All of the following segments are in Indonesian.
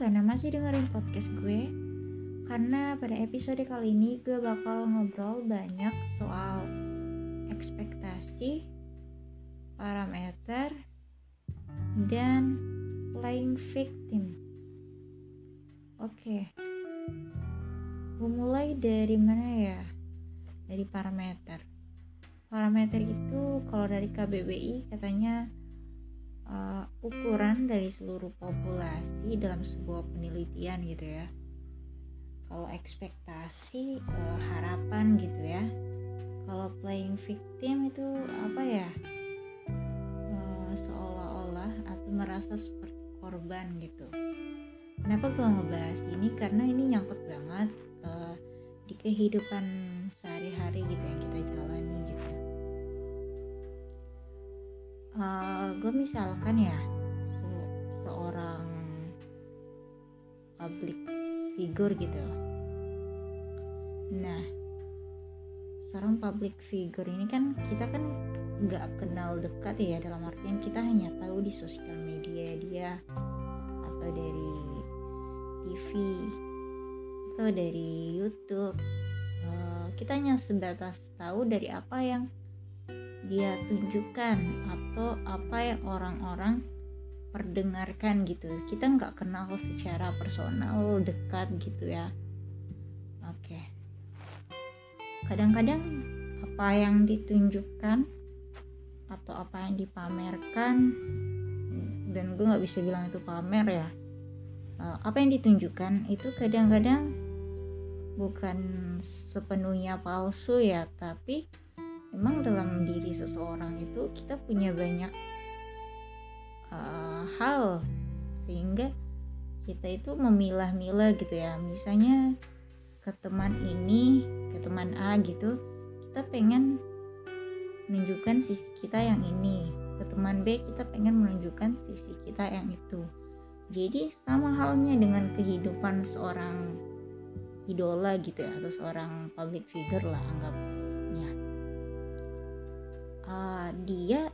karena masih dengerin podcast gue. Karena pada episode kali ini gue bakal ngobrol banyak soal ekspektasi, parameter, dan playing victim. Oke Gue mulai dari mana ya? Dari parameter. Parameter itu kalau dari KBBI katanya ukuran dari seluruh populasi dalam sebuah penelitian gitu ya. Kalau ekspektasi uh, harapan gitu ya. Kalau playing victim itu apa ya? Uh, seolah-olah atau merasa seperti korban gitu. Kenapa gue ngebahas ini? Karena ini nyangkut banget uh, di kehidupan sehari-hari gitu yang kita jalani gitu. Uh, gue misalkan ya seorang public figure gitu. Nah seorang public figure ini kan kita kan nggak kenal dekat ya dalam artian kita hanya tahu di sosial media dia atau dari TV atau dari YouTube. Uh, kita hanya sebatas tahu dari apa yang dia tunjukkan atau apa yang orang-orang perdengarkan gitu. Kita nggak kenal secara personal dekat gitu ya. Oke. Kadang-kadang apa yang ditunjukkan atau apa yang dipamerkan dan gue nggak bisa bilang itu pamer ya eh, apa yang ditunjukkan itu kadang-kadang bukan sepenuhnya palsu ya tapi memang dalam diri seseorang itu kita punya banyak uh, hal sehingga kita itu memilah-milah gitu ya. Misalnya ke teman ini ke teman A gitu kita pengen menunjukkan sisi kita yang ini. Ke teman B kita pengen menunjukkan sisi kita yang itu. Jadi sama halnya dengan kehidupan seorang idola gitu ya atau seorang public figure lah anggapnya uh, dia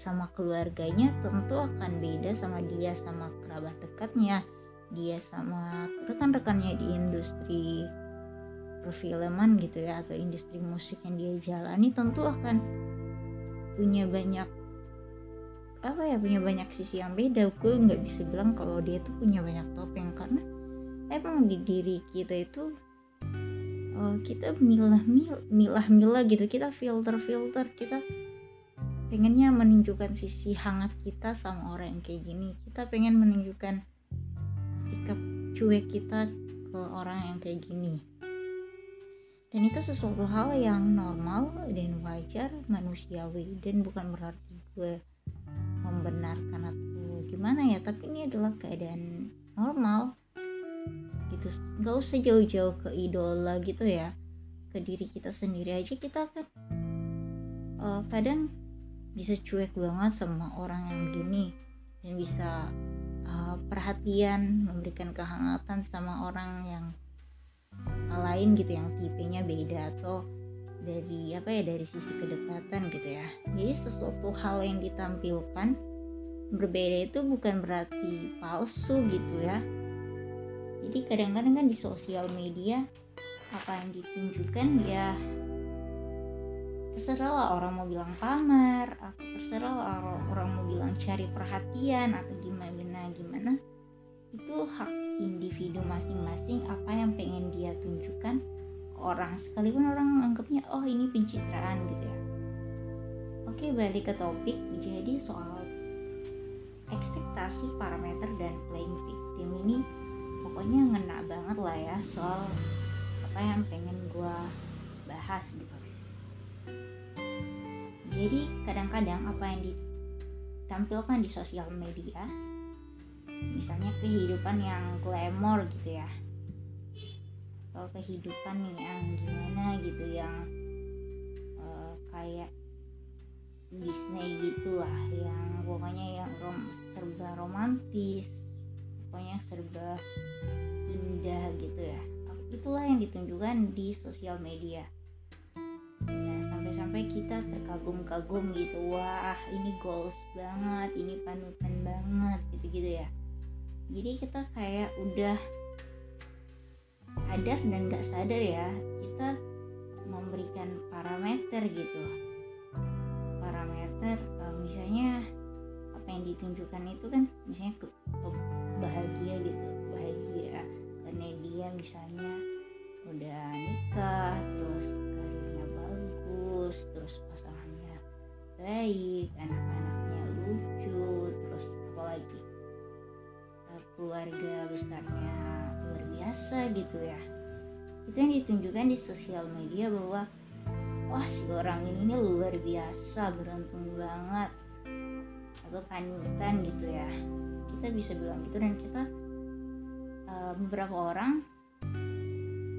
sama keluarganya tentu akan beda sama dia sama kerabat dekatnya. Dia sama rekan-rekannya di industri perfilman gitu ya atau industri musik yang dia jalani tentu akan punya banyak apa ya punya banyak sisi yang beda. Gue nggak bisa bilang kalau dia tuh punya banyak topeng karena emang di diri kita itu uh, kita milah milah milah gitu. Kita filter filter kita pengennya menunjukkan sisi hangat kita sama orang yang kayak gini. Kita pengen menunjukkan sikap cuek kita ke orang yang kayak gini. Dan itu sesuatu hal yang normal dan wajar manusiawi dan bukan berarti gue membenarkan atau gimana ya tapi ini adalah keadaan normal. Gitu. Nggak usah jauh-jauh ke idola gitu ya. Ke diri kita sendiri aja kita kan uh, kadang bisa cuek banget sama orang yang begini. Dan bisa uh, perhatian memberikan kehangatan sama orang yang lain gitu yang tipenya beda atau dari apa ya dari sisi kedekatan gitu ya. Jadi sesuatu hal yang ditampilkan berbeda itu bukan berarti palsu gitu ya. Jadi kadang-kadang kan di sosial media apa yang ditunjukkan ya terserah orang mau bilang pamer atau terserah orang, orang mau bilang cari perhatian atau gimana gimana. Itu hak individu masing-masing apa yang pengen dia tunjukkan ke orang. Sekalipun orang anggapnya oh ini pencitraan gitu ya. Oke balik ke topik jadi soal ekspektasi parameter dan playing victim ini pokoknya ngena banget lah ya soal apa yang pengen gue bahas gitu jadi kadang-kadang apa yang ditampilkan di sosial media misalnya kehidupan yang glamor gitu ya atau kehidupan yang gimana gitu yang uh, kayak Disney gitulah yang pokoknya yang rom serba romantis pokoknya serba indah gitu ya. Itulah yang ditunjukkan di sosial media sampai-sampai kita terkagum-kagum gitu. Wah ini goals banget ini panutan banget gitu-gitu ya. Jadi kita kayak udah sadar dan nggak sadar ya kita memberikan parameter gitu. Parameter uh, misalnya apa yang ditunjukkan itu kan misalnya ke, ke bahagia gitu. Bahagia karena dia misalnya udah nikah karirnya bagus terus pasangannya baik anak-anaknya lucu terus apalagi uh, keluarga besarnya luar biasa gitu ya. Itu yang ditunjukkan di sosial media bahwa wah si orang ini, luar biasa beruntung banget atau panutan gitu ya. Kita bisa bilang gitu dan kita uh, beberapa orang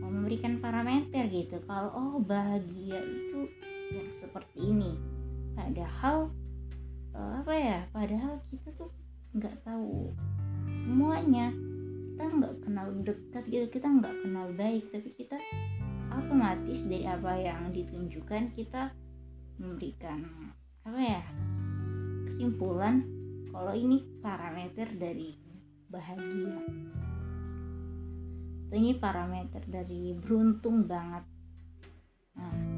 memberikan parameter gitu. Kalau oh bahagia itu yang seperti ini. Padahal uh, apa ya padahal kita tuh nggak tahu semuanya. Kita nggak kenal dekat gitu kita nggak kenal baik tapi kita otomatis dari apa yang ditunjukkan kita memberikan apa ya kesimpulan kalau ini parameter dari bahagia. Ini parameter dari beruntung banget. Nah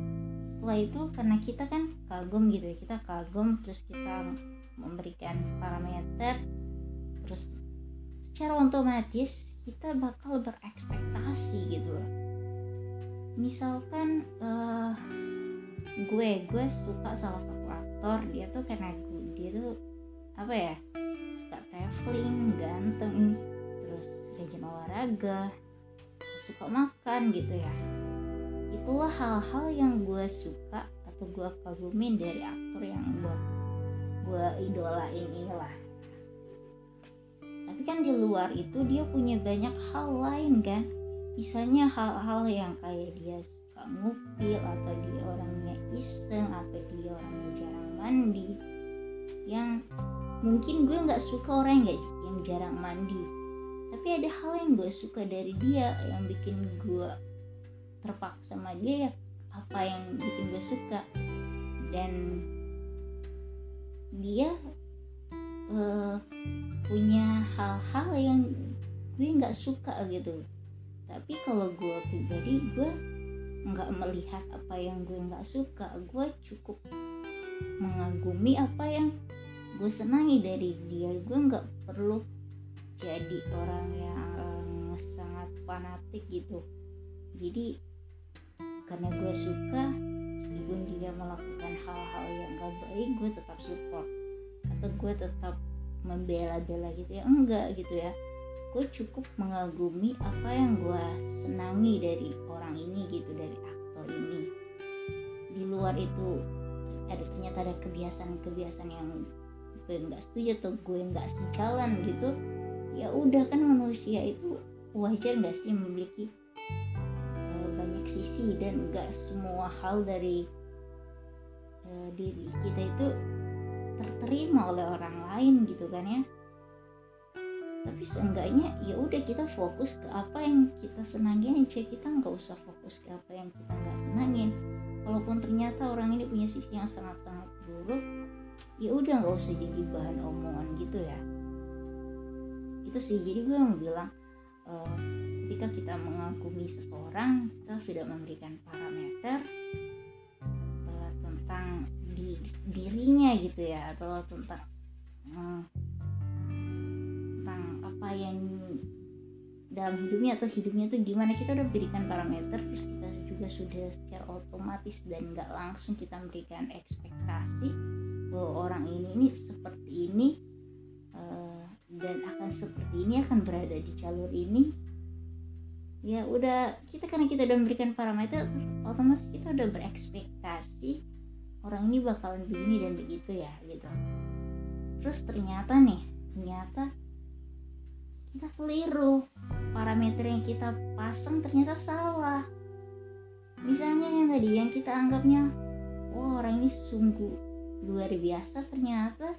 setelah itu karena kita kan kagum gitu ya kita kagum terus kita memberikan parameter terus secara otomatis kita bakal berekspektasi gitu. Loh misalkan uh, gue gue suka salah satu aktor dia tuh karena gue dia tuh apa ya suka traveling ganteng terus rajin olahraga suka makan gitu ya itulah hal-hal yang gue suka atau gue kagumin dari aktor yang gue gue idolain inilah. Tapi kan di luar itu dia punya banyak hal lain kan. Misalnya hal-hal yang kayak dia suka ngupil atau dia orangnya iseng atau dia orangnya jarang mandi. Yang mungkin gue nggak suka orang yang yang jarang mandi. Tapi ada hal yang gue suka dari dia yang bikin gue terpaksa sama dia ya apa yang bikin gue suka. Dan dia uh, punya hal-hal yang gue nggak suka gitu. Tapi kalau gue pribadi gue nggak melihat apa yang gue nggak suka. Gue cukup mengagumi apa yang gue senangi dari dia. Gue nggak perlu jadi orang yang uh, sangat fanatik gitu. Jadi karena gue suka meskipun dia melakukan hal-hal yang gak baik gue tetap support. Atau gue tetap membela-bela gitu ya enggak gitu ya. Gue cukup mengagumi apa yang gue senangi dari orang ini gitu dari aktor ini. Di luar itu ada ternyata ada kebiasaan-kebiasaan yang gue nggak setuju atau gue nggak sejalan gitu. Ya udah kan manusia itu wajar nggak sih memiliki sisi dan nggak semua hal dari uh, diri kita itu terterima oleh orang lain gitu kan ya. Tapi seenggaknya ya udah kita fokus ke apa yang kita senangin aja. Kita nggak usah fokus ke apa yang kita nggak senangin. Walaupun ternyata orang ini punya sisi yang sangat-sangat buruk ya udah nggak usah jadi bahan omongan gitu ya. Itu sih jadi gue mau bilang uh, ketika kita mengagumi seseorang kita sudah memberikan parameter uh, tentang di, dirinya gitu ya atau tentang uh, tentang apa yang dalam hidupnya atau hidupnya itu gimana. Kita udah berikan parameter terus kita juga sudah secara otomatis dan nggak langsung kita memberikan ekspektasi bahwa orang ini ini seperti ini uh, dan akan seperti ini akan berada di jalur ini ya udah kita karena kita udah memberikan parameter otomatis kita udah berekspektasi orang ini bakalan begini dan begitu ya gitu. Terus ternyata nih ternyata kita keliru. Parameter yang kita pasang ternyata salah. Misalnya yang tadi yang kita anggapnya wah orang ini sungguh luar biasa ternyata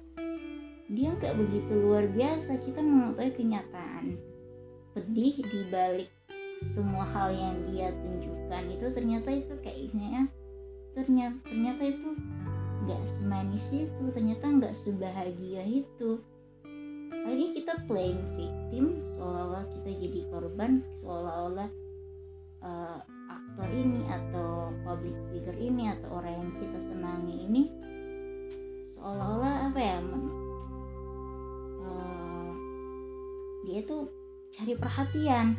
dia nggak begitu luar biasa. Kita mengetahui kenyataan pedih di balik semua hal yang dia tunjukkan itu ternyata itu kayaknya ternyata ternyata itu nggak semanis itu ternyata nggak sebahagia itu. Tadi kita playing victim seolah-olah kita jadi korban seolah-olah uh, aktor ini atau public figure ini atau orang yang kita senangi ini seolah-olah apa ya uh, dia tuh cari perhatian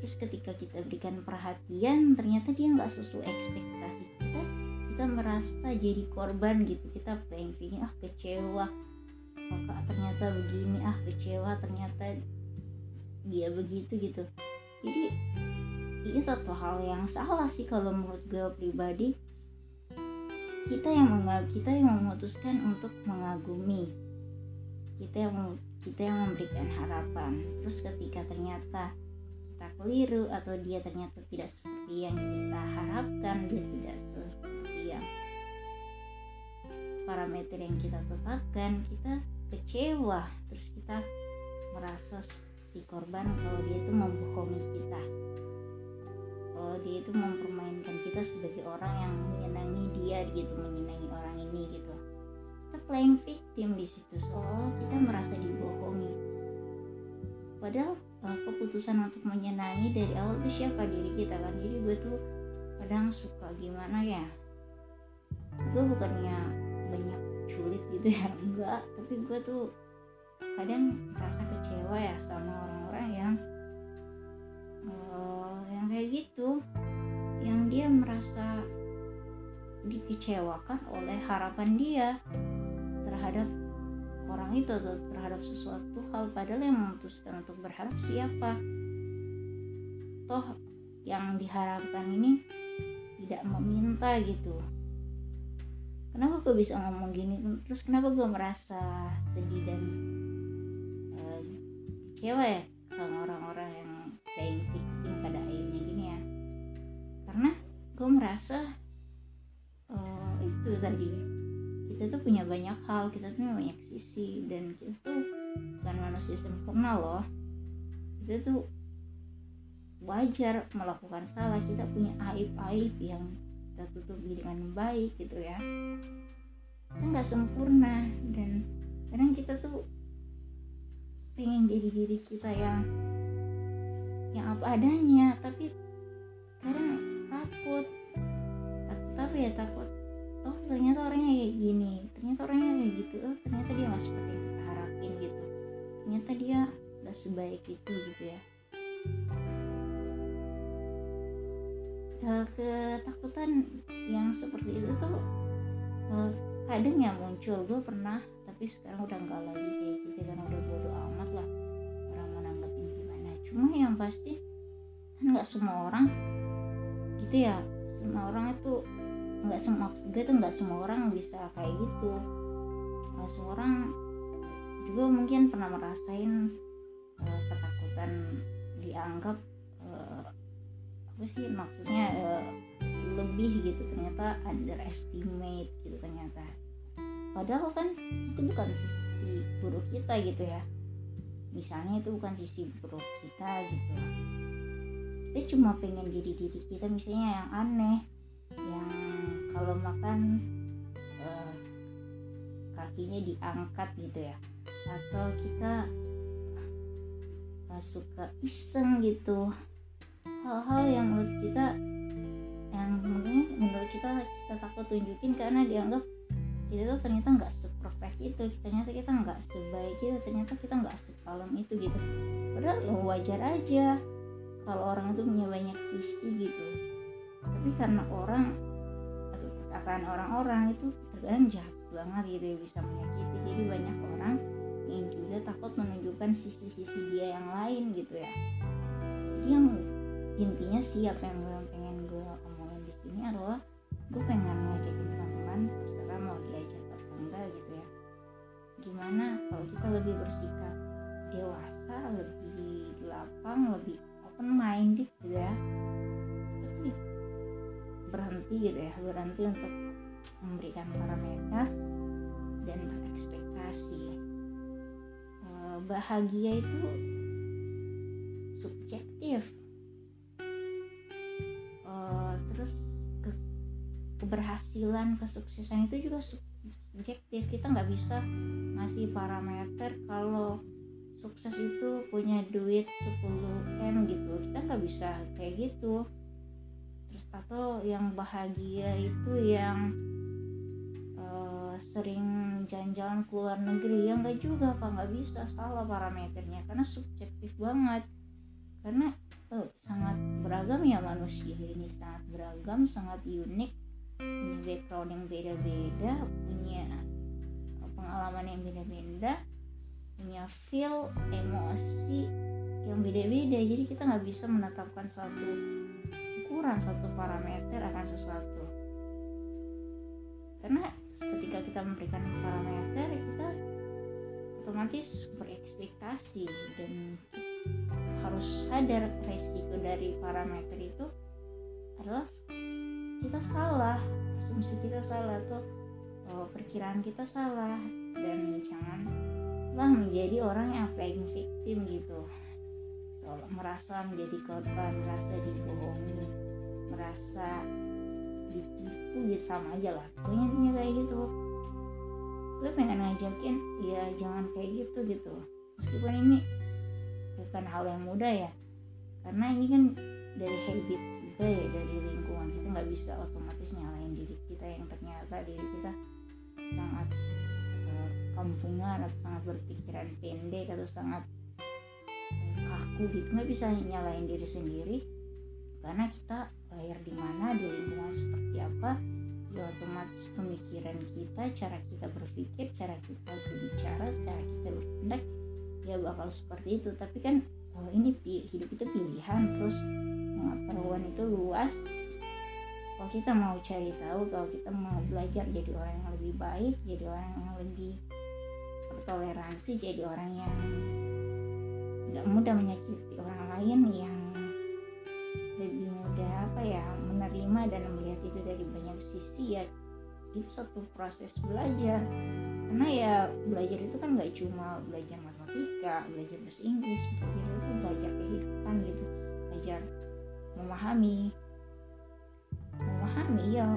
terus ketika kita berikan perhatian ternyata dia nggak sesuai ekspektasi kita kita merasa jadi korban gitu. Kita victim ah kecewa. Kakak ternyata begini ah kecewa ternyata dia begitu gitu. Jadi ini satu hal yang salah sih kalau menurut gue pribadi. Kita yang kita yang memutuskan untuk mengagumi. Kita yang kita yang memberikan harapan. Terus ketika ternyata kita keliru atau dia ternyata tidak seperti yang kita harapkan dia tidak seperti yang parameter yang kita tetapkan kita kecewa. Terus kita merasa si korban kalau dia itu membohongi kita. Kalau dia itu mempermainkan kita sebagai orang yang menyenangi dia gitu menyenangi orang ini gitu. Kita playing victim di situ. Soal kita merasa dibohongi padahal uh, keputusan untuk menyenangi dari awal itu siapa diri kita kan? Jadi gue tuh kadang suka gimana ya? Gue bukannya banyak sulit gitu ya enggak. Tapi gue tuh kadang merasa kecewa ya sama orang-orang yang uh, yang kayak gitu. Yang dia merasa dikecewakan oleh harapan dia terhadap orang itu atau terhadap sesuatu hal padahal yang memutuskan untuk berharap siapa? Toh yang diharapkan ini tidak meminta gitu. Kenapa gue bisa ngomong gini? Terus kenapa gue merasa sedih dan uh, kecewa ya sama orang-orang yang playing victim pada akhirnya gini ya? Karena gue merasa uh, itu tadi kita tuh punya banyak hal kita tuh punya banyak sisi dan kita tuh bukan manusia sempurna loh. Kita tuh wajar melakukan salah. Kita punya aib-aib yang kita tutupi dengan baik gitu ya. Kita nggak sempurna dan kadang kita tuh pengen jadi diri kita yang yang apa adanya tapi kadang takut. Tapi ya takut oh ternyata orangnya kayak gini ternyata orangnya kayak gitu oh ternyata dia nggak seperti yang kita harapin gitu. Ternyata dia nggak sebaik itu gitu ya. Uh, ketakutan yang seperti itu tuh uh, kadang ya muncul. Gue pernah tapi sekarang udah nggak lagi kayak gitu karena udah bodo amat lah orang menanggapi gimana. Cuma yang pasti kan nggak semua orang gitu ya. Semua orang itu nggak semua gue tuh nggak semua orang bisa kayak gitu. Nggak semua orang juga mungkin pernah merasain uh, ketakutan dianggap uh, apa sih maksudnya uh, lebih gitu ternyata underestimate gitu ternyata. Padahal kan itu bukan sisi buruk kita gitu ya. Misalnya itu bukan sisi buruk kita gitu. Kita cuma pengen jadi diri kita misalnya yang aneh yang kalau makan uh, kakinya diangkat gitu ya. Atau kita uh, suka iseng gitu. Hal-hal yang menurut kita yang menurut kita kita takut tunjukin karena dianggap kita tuh ternyata nggak seperfect itu. Ternyata kita nggak sebaik itu. Ternyata kita nggak sekalem itu gitu. Padahal ya wajar aja kalau orang itu punya banyak sisi gitu. Tapi karena orang perkataan orang-orang itu terkadang jahat banget gitu ya bisa menyakiti. Jadi banyak orang yang juga takut menunjukkan sisi-sisi dia yang lain gitu ya. Jadi yang intinya sih apa yang gue pengen gue omongin di sini adalah gue pengen ngajakin teman-teman terserah mau diajak atau enggak gitu ya. Gimana kalau kita lebih bersikap dewasa lebih lapang lebih open minded gitu ya berhenti gitu ya berhenti untuk memberikan parameter dan berekspektasi. Bahagia itu subjektif. Keberhasilan kesuksesan itu juga subjektif. Kita nggak bisa ngasih parameter kalau sukses itu punya duit 10 m gitu. Kita nggak bisa kayak gitu. terus atau yang bahagia itu yang uh, sering jalan-jalan ke luar negeri. Ya nggak juga pak nggak bisa salah parameternya. Karena subjektif banget. Karena uh, sangat beragam ya manusia ini. Sangat beragam sangat unik. Punya background yang beda-beda punya pengalaman yang beda-beda punya feel emosi yang beda-beda. Jadi kita nggak bisa menetapkan satu ukuran satu parameter akan sesuatu. Karena ketika kita memberikan parameter kita otomatis berekspektasi dan harus sadar resiko dari parameter itu adalah kita salah asumsi kita salah atau oh, perkiraan kita salah dan janganlah menjadi orang yang playing victim gitu. Merasa menjadi korban merasa dibohongi merasa ditipu gitu sama aja lah intinya kayak gitu. Gue pengen ngajakin? Ya jangan kayak gitu gitu. Meskipun ini bukan hal yang mudah ya. Karena ini kan dari habit juga ya dari lingkungan kita nggak bisa otomatis nyalain diri kita yang ternyata diri kita sangat uh, kampungan atau sangat berpikiran pendek atau sangat uh, kaku gitu. Nggak bisa nyalain diri sendiri karena kita lahir di mana di lingkungan seperti apa ya otomatis pemikiran kita cara kita berpikir cara kita berbicara cara kita bertindak ya bakal seperti itu. Tapi kan oh ini hidup itu pilihan terus pengetahuan itu luas. Kalau kita mau cari tahu kalau kita mau belajar jadi orang yang lebih baik jadi orang yang lebih bertoleransi jadi orang yang tidak mudah menyakiti orang lain yang ya menerima dan melihat itu dari banyak sisi ya. Itu satu proses belajar. Karena ya belajar itu kan nggak cuma belajar matematika belajar bahasa Inggris belajar itu belajar kehidupan gitu. Belajar memahami memahami ya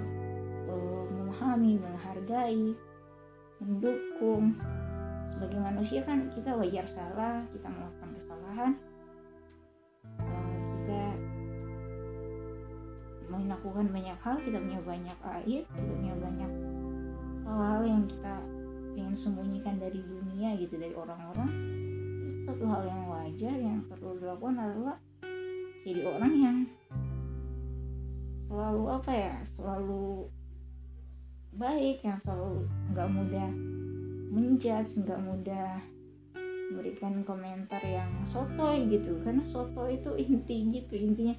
uh, memahami menghargai mendukung. Sebagai manusia kan kita wajar salah kita melakukan kesalahan melakukan banyak hal kita punya banyak aib kita punya banyak hal-hal yang kita ingin sembunyikan dari dunia gitu dari orang-orang. Satu hal yang wajar yang perlu dilakukan adalah jadi orang yang selalu apa ya selalu baik yang selalu nggak mudah menjudge nggak mudah memberikan komentar yang sotoy gitu. Karena sotoy itu inti gitu intinya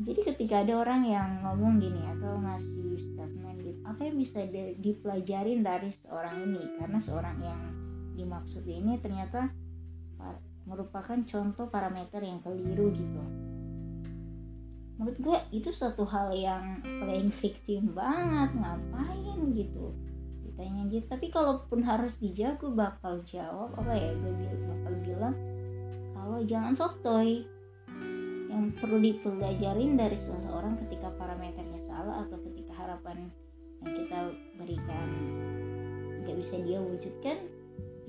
jadi ketika ada orang yang ngomong gini atau ngasih statement gitu apa yang bisa dipelajarin dari seorang ini? Karena seorang yang dimaksud ini ternyata merupakan contoh parameter yang keliru gitu. Menurut gue itu suatu hal yang playing victim banget ngapain gitu? Ditanya gitu. Tapi kalaupun harus dijawab bakal jawab apa ya gue bakal bilang kalau jangan sotoy yang perlu dipelajarin dari seseorang ketika parameternya salah atau ketika harapan yang kita berikan nggak bisa dia wujudkan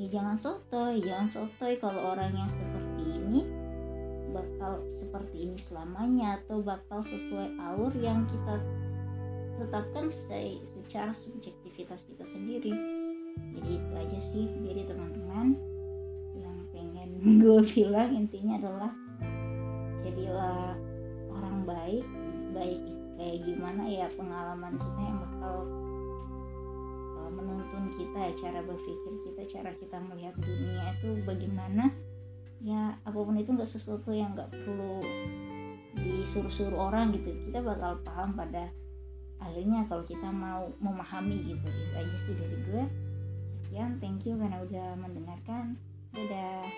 ya jangan sotoy jangan sotoy kalau orang yang seperti ini bakal seperti ini selamanya atau bakal sesuai alur yang kita tetapkan secara subjektivitas kita sendiri. Jadi itu aja sih jadi teman-teman yang pengen gue bilang intinya adalah jadilah orang baik baik kayak gimana ya pengalaman kita yang bakal uh, menuntun kita cara berpikir kita cara kita melihat dunia itu bagaimana. Ya apa pun itu nggak sesuatu yang nggak perlu disuruh-suruh orang gitu. Kita bakal paham pada akhirnya kalau kita mau memahami gitu. Itu aja sih dari gue. Sekian thank you karena udah mendengarkan. Dadah